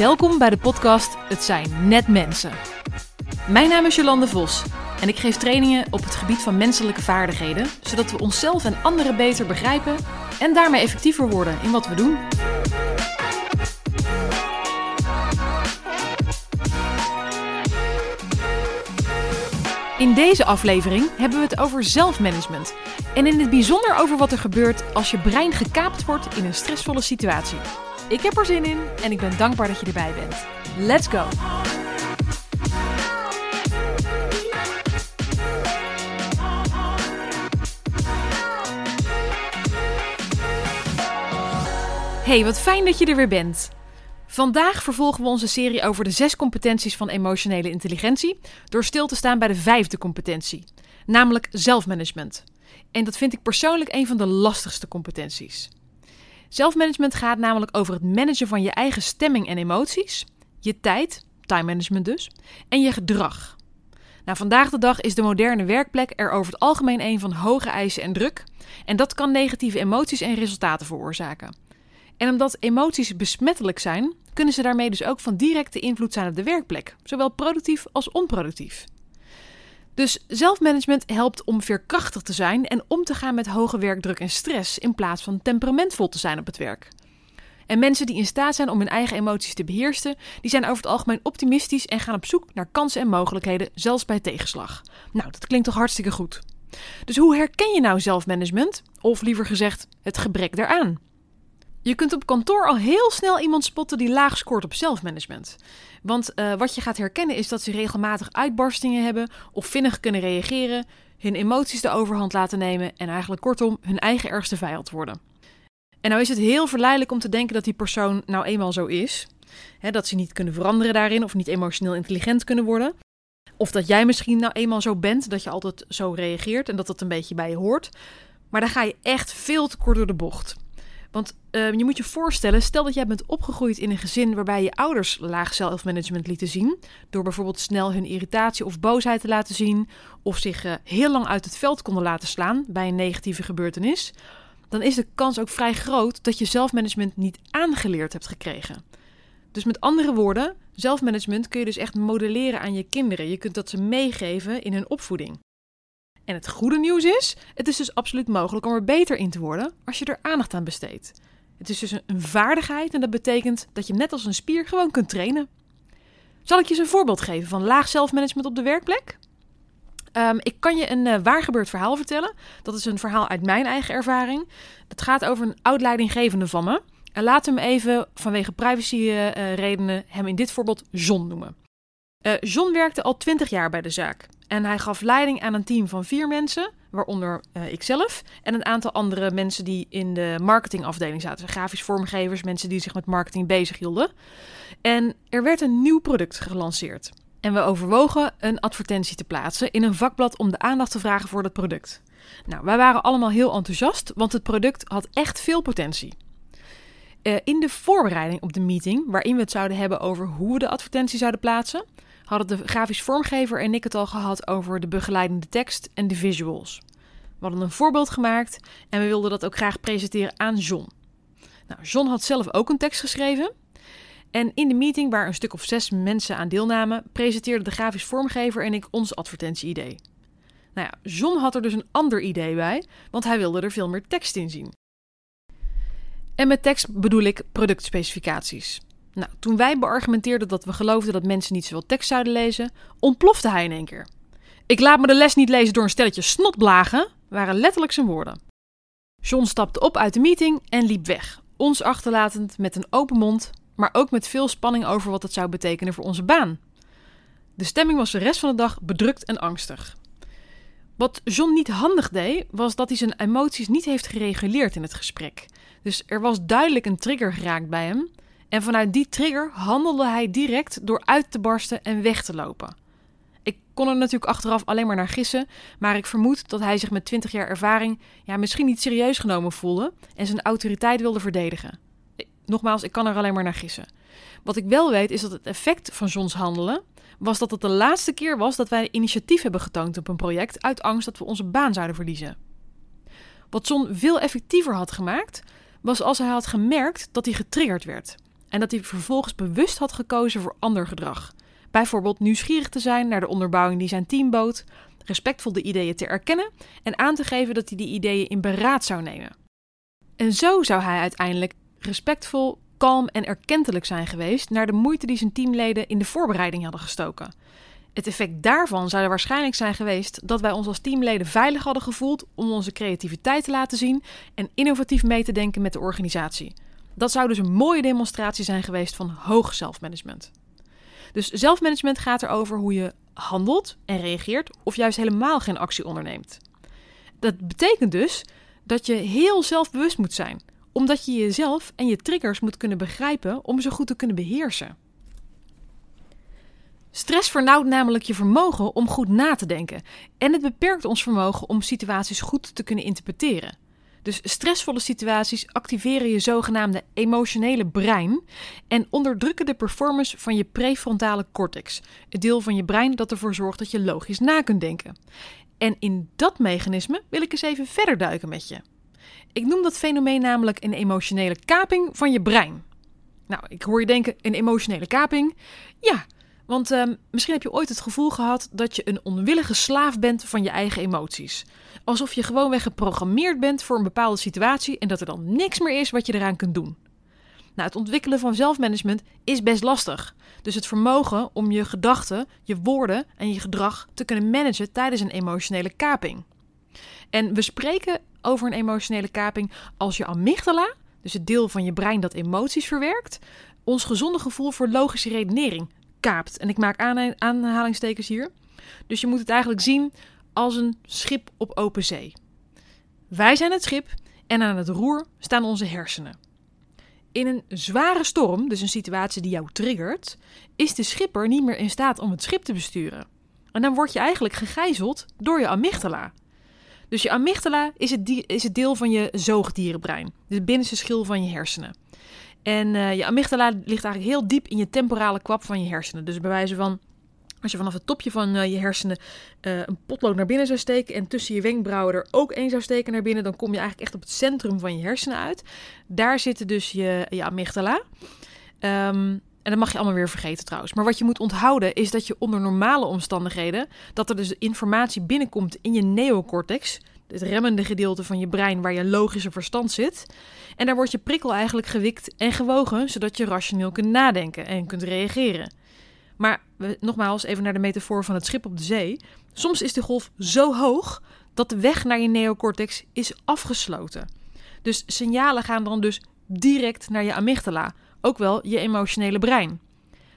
Welkom bij de podcast Het zijn net mensen. Mijn naam is Jolande Vos en ik geef trainingen op het gebied van menselijke vaardigheden, zodat we onszelf en anderen beter begrijpen en daarmee effectiever worden in wat we doen. In deze aflevering hebben we het over zelfmanagement. En in het bijzonder over wat er gebeurt als je brein gekaapt wordt in een stressvolle situatie. Ik heb er zin in en ik ben dankbaar dat je erbij bent. Let's go! Hey, wat fijn dat je er weer bent. Vandaag vervolgen we onze serie over de zes competenties van emotionele intelligentie door stil te staan bij de vijfde competentie, namelijk zelfmanagement. En dat vind ik persoonlijk een van de lastigste competenties. Zelfmanagement gaat namelijk over het managen van je eigen stemming en emoties, je tijd, time management dus, en je gedrag. Nou, vandaag de dag is de moderne werkplek er over het algemeen een van hoge eisen en druk, en dat kan negatieve emoties en resultaten veroorzaken. En omdat emoties besmettelijk zijn, kunnen ze daarmee dus ook van directe invloed zijn op de werkplek, zowel productief als onproductief. Dus zelfmanagement helpt om veerkrachtig te zijn en om te gaan met hoge werkdruk en stress in plaats van temperamentvol te zijn op het werk. En mensen die in staat zijn om hun eigen emoties te beheersen, die zijn over het algemeen optimistisch en gaan op zoek naar kansen en mogelijkheden, zelfs bij tegenslag. Nou, dat klinkt toch hartstikke goed. Dus hoe herken je nou zelfmanagement? Of liever gezegd, het gebrek daaraan? Je kunt op kantoor al heel snel iemand spotten die laag scoort op zelfmanagement. Want uh, wat je gaat herkennen is dat ze regelmatig uitbarstingen hebben of vinnig kunnen reageren, hun emoties de overhand laten nemen en eigenlijk kortom hun eigen ergste vijand worden. En nou is het heel verleidelijk om te denken dat die persoon nou eenmaal zo is. dat ze niet kunnen veranderen daarin of niet emotioneel intelligent kunnen worden. Of dat jij misschien nou eenmaal zo bent, dat je altijd zo reageert en dat dat een beetje bij je hoort. Maar dan ga je echt veel te kort door de bocht. Want uh, je moet je voorstellen, stel dat jij bent opgegroeid in een gezin waarbij je ouders laag zelfmanagement lieten zien, door bijvoorbeeld snel hun irritatie of boosheid te laten zien, of zich uh, heel lang uit het veld konden laten slaan bij een negatieve gebeurtenis, dan is de kans ook vrij groot dat je zelfmanagement niet aangeleerd hebt gekregen. Dus met andere woorden, zelfmanagement kun je dus echt modelleren aan je kinderen. Je kunt dat ze meegeven in hun opvoeding. En het goede nieuws is, het is dus absoluut mogelijk om er beter in te worden als je er aandacht aan besteedt. Het is dus een vaardigheid en dat betekent dat je net als een spier gewoon kunt trainen. Zal ik je eens een voorbeeld geven van laag zelfmanagement op de werkplek? Um, ik kan je een uh, waar gebeurd verhaal vertellen. Dat is een verhaal uit mijn eigen ervaring. Het gaat over een oud leidinggevende van me. En laten we hem even vanwege privacyredenen uh, hem in dit voorbeeld John noemen. Uh, John werkte al 20 jaar bij de zaak. En hij gaf leiding aan een team van vier mensen, waaronder uh, ikzelf en een aantal andere mensen die in de marketingafdeling zaten. Grafisch vormgevers, mensen die zich met marketing bezighielden. En er werd een nieuw product gelanceerd. En we overwogen een advertentie te plaatsen in een vakblad om de aandacht te vragen voor dat product. Nou, wij waren allemaal heel enthousiast, want het product had echt veel potentie. Uh, in de voorbereiding op de meeting, waarin we het zouden hebben over hoe we de advertentie zouden plaatsen, hadden de grafisch vormgever en ik het al gehad over de begeleidende tekst en de visuals. We hadden een voorbeeld gemaakt en we wilden dat ook graag presenteren aan John. Nou, John had zelf ook een tekst geschreven. En in de meeting, waar een stuk of zes mensen aan deelnamen, presenteerde de grafisch vormgever en ik ons advertentie-idee. Nou ja, John had er dus een ander idee bij, want hij wilde er veel meer tekst in zien. En met tekst bedoel ik productspecificaties. Nou, toen wij beargumenteerden dat we geloofden dat mensen niet zoveel tekst zouden lezen, ontplofte hij in één keer. Ik laat me de les niet lezen door een stelletje snotblagen, waren letterlijk zijn woorden. John stapte op uit de meeting en liep weg, ons achterlatend met een open mond, maar ook met veel spanning over wat het zou betekenen voor onze baan. De stemming was de rest van de dag bedrukt en angstig. Wat John niet handig deed, was dat hij zijn emoties niet heeft gereguleerd in het gesprek. Dus er was duidelijk een trigger geraakt bij hem, en vanuit die trigger handelde hij direct door uit te barsten en weg te lopen. Ik kon er natuurlijk achteraf alleen maar naar gissen, maar ik vermoed dat hij zich met 20 jaar ervaring ja, misschien niet serieus genomen voelde en zijn autoriteit wilde verdedigen. Nogmaals, ik kan er alleen maar naar gissen. Wat ik wel weet is dat het effect van Johns handelen was dat het de laatste keer was dat wij initiatief hebben getoond op een project uit angst dat we onze baan zouden verliezen. Wat John veel effectiever had gemaakt, was als hij had gemerkt dat hij getriggerd werd en dat hij vervolgens bewust had gekozen voor ander gedrag. Bijvoorbeeld nieuwsgierig te zijn naar de onderbouwing die zijn team bood, respectvol de ideeën te erkennen en aan te geven dat hij die ideeën in beraad zou nemen. En zo zou hij uiteindelijk respectvol, kalm en erkentelijk zijn geweest naar de moeite die zijn teamleden in de voorbereiding hadden gestoken. Het effect daarvan zou er waarschijnlijk zijn geweest dat wij ons als teamleden veilig hadden gevoeld om onze creativiteit te laten zien en innovatief mee te denken met de organisatie. Dat zou dus een mooie demonstratie zijn geweest van hoog zelfmanagement. Dus zelfmanagement gaat erover hoe je handelt en reageert of juist helemaal geen actie onderneemt. Dat betekent dus dat je heel zelfbewust moet zijn, omdat je jezelf en je triggers moet kunnen begrijpen om ze goed te kunnen beheersen. Stress vernauwt namelijk je vermogen om goed na te denken en het beperkt ons vermogen om situaties goed te kunnen interpreteren. Dus stressvolle situaties activeren je zogenaamde emotionele brein en onderdrukken de performance van je prefrontale cortex, het deel van je brein dat ervoor zorgt dat je logisch na kunt denken. En in dat mechanisme wil ik eens even verder duiken met je. Ik noem dat fenomeen namelijk een emotionele kaping van je brein. Nou, ik hoor je denken, een emotionele kaping? Ja, want uh, misschien heb je ooit het gevoel gehad dat je een onwillige slaaf bent van je eigen emoties. Alsof je gewoonweg geprogrammeerd bent voor een bepaalde situatie en dat er dan niks meer is wat je eraan kunt doen. Nou, het ontwikkelen van zelfmanagement is best lastig. Dus het vermogen om je gedachten, je woorden en je gedrag te kunnen managen tijdens een emotionele kaping. En we spreken over een emotionele kaping als je amygdala, dus het deel van je brein dat emoties verwerkt, ons gezonde gevoel voor logische redenering kaapt. En ik maak aanhalingstekens hier. Dus je moet het eigenlijk zien als een schip op open zee. Wij zijn het schip en aan het roer staan onze hersenen. In een zware storm, dus een situatie die jou triggert, is de schipper niet meer in staat om het schip te besturen. En dan word je eigenlijk gegijzeld door je amygdala. Dus je amygdala is het, is het deel van je zoogdierenbrein, de binnenste schil van je hersenen. En uh, je amygdala ligt eigenlijk heel diep in je temporale kwap van je hersenen. Dus bij wijze van als je vanaf het topje van uh, je hersenen uh, een potlood naar binnen zou steken en tussen je wenkbrauwen er ook één zou steken naar binnen, dan kom je eigenlijk echt op het centrum van je hersenen uit. Daar zitten dus je, amygdala. Um, en dat mag je allemaal weer vergeten trouwens. Maar wat je moet onthouden is dat je onder normale omstandigheden, dat er dus informatie binnenkomt in je neocortex, het remmende gedeelte van je brein waar je logische verstand zit. En daar wordt je prikkel eigenlijk gewikt en gewogen, zodat je rationeel kunt nadenken en kunt reageren. Maar nogmaals, even naar de metafoor van het schip op de zee. Soms is de golf zo hoog dat de weg naar je neocortex is afgesloten. Dus signalen gaan dan dus direct naar je amygdala, ook wel je emotionele brein.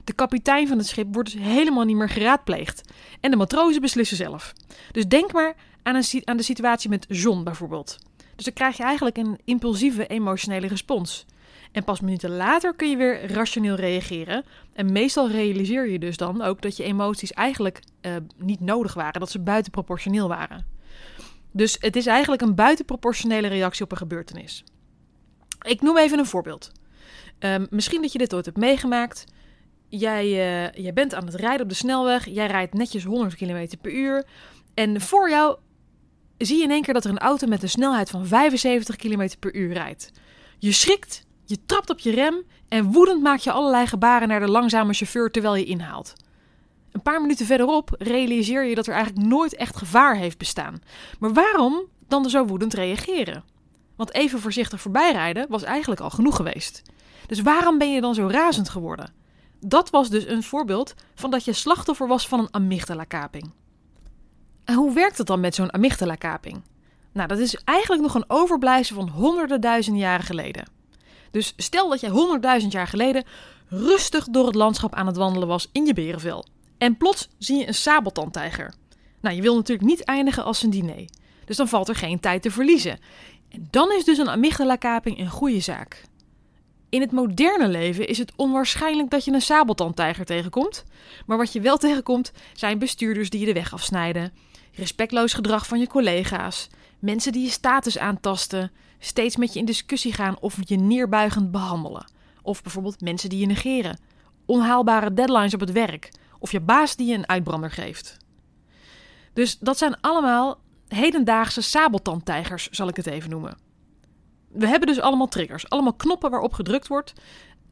De kapitein van het schip wordt dus helemaal niet meer geraadpleegd. En de matrozen beslissen zelf. Dus denk maar aan, aan de situatie met John bijvoorbeeld. Dus dan krijg je eigenlijk een impulsieve emotionele respons. En pas minuten later kun je weer rationeel reageren. En meestal realiseer je dus dan ook dat je emoties eigenlijk uh, niet nodig waren, dat ze buitenproportioneel waren. Dus het is eigenlijk een buitenproportionele reactie op een gebeurtenis. Ik noem even een voorbeeld. Um, misschien dat je dit ooit hebt meegemaakt. Jij, uh, jij bent aan het rijden op de snelweg. Jij rijdt netjes 100 km per uur. En voor jou zie je in één keer dat er een auto met een snelheid van 75 km per uur rijdt. Je schrikt, je trapt op je rem en woedend maak je allerlei gebaren naar de langzame chauffeur terwijl je inhaalt. Een paar minuten verderop realiseer je dat er eigenlijk nooit echt gevaar heeft bestaan. Maar waarom dan zo woedend reageren? Want even voorzichtig voorbijrijden was eigenlijk al genoeg geweest. Dus waarom ben je dan zo razend geworden? Dat was dus een voorbeeld van dat je slachtoffer was van een amygdala-kaping. Hoe werkt het dan met zo'n amygdala-kaping? Nou, dat is eigenlijk nog een overblijfsel van honderden duizend jaren geleden. Dus stel dat jij honderdduizend jaar geleden rustig door het landschap aan het wandelen was in je berenvel. En plots zie je een sabeltandtijger. Nou, je wil natuurlijk niet eindigen als een diner. Dus dan valt er geen tijd te verliezen. En dan is dus een amygdala-kaping een goede zaak. In het moderne leven is het onwaarschijnlijk dat je een sabeltandtijger tegenkomt. Maar wat je wel tegenkomt zijn bestuurders die je de weg afsnijden, respectloos gedrag van je collega's, mensen die je status aantasten, steeds met je in discussie gaan of je neerbuigend behandelen. Of bijvoorbeeld mensen die je negeren, onhaalbare deadlines op het werk of je baas die je een uitbrander geeft. Dus dat zijn allemaal hedendaagse sabeltandtijgers, zal ik het even noemen. We hebben dus allemaal triggers, allemaal knoppen waarop gedrukt wordt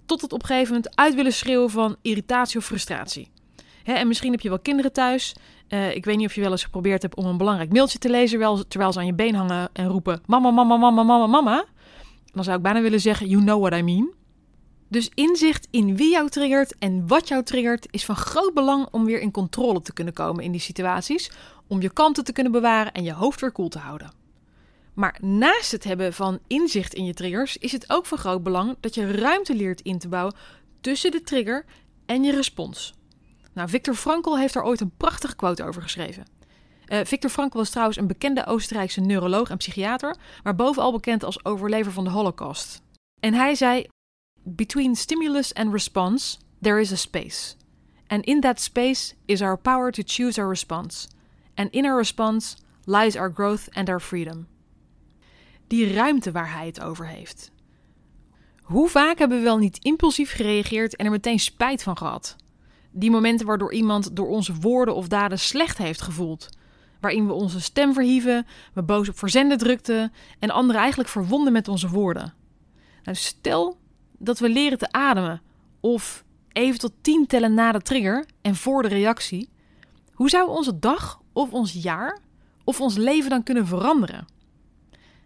tot het op moment uit willen schreeuwen van irritatie of frustratie. En misschien heb je wel kinderen thuis. Uh, ik weet niet of je wel eens geprobeerd hebt om een belangrijk mailtje te lezen terwijl ze aan je been hangen en roepen: Mama, mama, mama, mama, mama. Dan zou ik bijna willen zeggen: You know what I mean. Dus inzicht in wie jou triggert en wat jou triggert is van groot belang om weer in controle te kunnen komen in die situaties, om je kanten te kunnen bewaren en je hoofd weer koel te houden. Maar naast het hebben van inzicht in je triggers is het ook van groot belang dat je ruimte leert in te bouwen tussen de trigger en je respons. Nou, Viktor Frankl heeft daar ooit een prachtige quote over geschreven. Uh, Viktor Frankl was trouwens een bekende Oostenrijkse neuroloog en psychiater, maar bovenal bekend als overlever van de Holocaust. En hij zei: Between stimulus and response, there is a space. And in that space is our power to choose our response. And in our response lies our growth and our freedom. Die ruimte waar hij het over heeft. Hoe vaak hebben we wel niet impulsief gereageerd en er meteen spijt van gehad? Die momenten waardoor iemand door onze woorden of daden slecht heeft gevoeld. Waarin we onze stem verhieven, we boos op verzenden drukten en anderen eigenlijk verwonden met onze woorden. Nou, stel dat we leren te ademen of even tot tien tellen na de trigger en voor de reactie. Hoe zou onze dag of ons jaar of ons leven dan kunnen veranderen?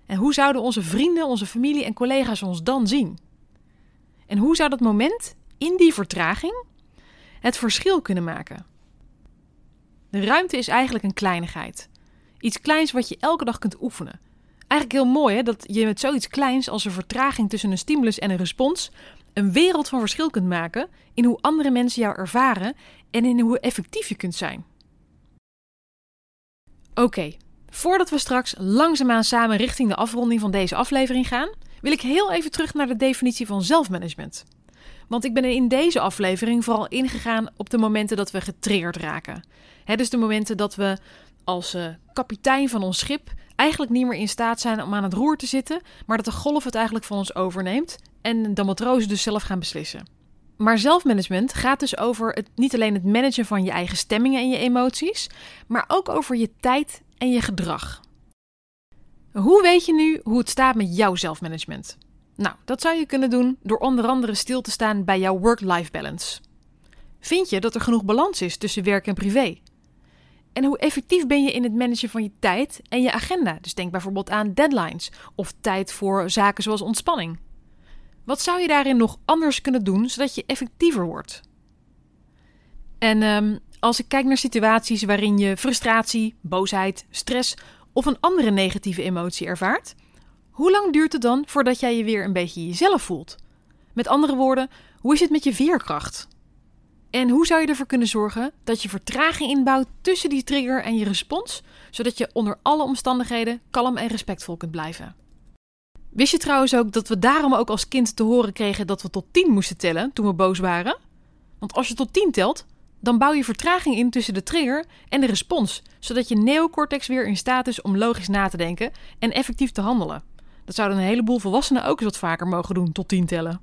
En hoe zouden onze vrienden, onze familie en collega's ons dan zien? En hoe zou dat moment in die vertraging het verschil kunnen maken? De ruimte is eigenlijk een kleinigheid. Iets kleins wat je elke dag kunt oefenen. Eigenlijk heel mooi hè, dat je met zoiets kleins als een vertraging tussen een stimulus en een respons een wereld van verschil kunt maken in hoe andere mensen jou ervaren en in hoe effectief je kunt zijn. Oké, voordat we straks langzaamaan samen richting de afronding van deze aflevering gaan, wil ik heel even terug naar de definitie van zelfmanagement. Want ik ben in deze aflevering vooral ingegaan op de momenten dat we getriggerd raken. He, dus de momenten dat we als uh, kapitein van ons schip eigenlijk niet meer in staat zijn om aan het roer te zitten, maar dat de golf het eigenlijk van ons overneemt en de matrozen dus zelf gaan beslissen. Maar zelfmanagement gaat dus over het, niet alleen het managen van je eigen stemmingen en je emoties, maar ook over je tijd en je gedrag. Hoe weet je nu hoe het staat met jouw zelfmanagement? Nou, dat zou je kunnen doen door onder andere stil te staan bij jouw work-life balance. Vind je dat er genoeg balans is tussen werk en privé? En hoe effectief ben je in het managen van je tijd en je agenda? Dus denk bijvoorbeeld aan deadlines of tijd voor zaken zoals ontspanning. Wat zou je daarin nog anders kunnen doen zodat je effectiever wordt? En um, als ik kijk naar situaties waarin je frustratie, boosheid, stress of een andere negatieve emotie ervaart, hoe lang duurt het dan voordat jij je weer een beetje jezelf voelt? Met andere woorden, hoe is het met je veerkracht? En hoe zou je ervoor kunnen zorgen dat je vertraging inbouwt tussen die trigger en je respons, zodat je onder alle omstandigheden kalm en respectvol kunt blijven? Wist je trouwens ook dat we daarom ook als kind te horen kregen dat we tot 10 moesten tellen toen we boos waren? Want als je tot 10 telt, dan bouw je vertraging in tussen de trigger en de respons, zodat je neocortex weer in staat is om logisch na te denken en effectief te handelen. Dat zouden een heleboel volwassenen ook eens wat vaker mogen doen, tot 10 tellen.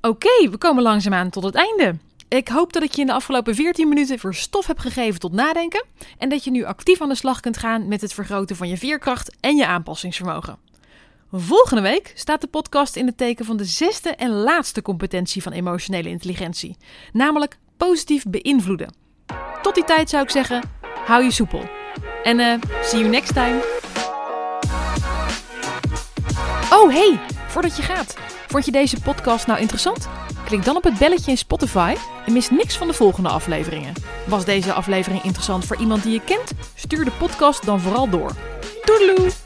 Oké, we komen langzaamaan tot het einde. Ik hoop dat ik je in de afgelopen 14 minuten weer stof heb gegeven tot nadenken en dat je nu actief aan de slag kunt gaan met het vergroten van je veerkracht en je aanpassingsvermogen. Volgende week staat de podcast in het teken van de zesde en laatste competentie van emotionele intelligentie, namelijk positief beïnvloeden. Tot die tijd zou ik zeggen, hou je soepel. En uh, see you next time. Oh hey, voordat je gaat, vond je deze podcast nou interessant? Klik dan op het belletje in Spotify en mis niks van de volgende afleveringen. Was deze aflevering interessant voor iemand die je kent? Stuur de podcast dan vooral door. Doedeloe!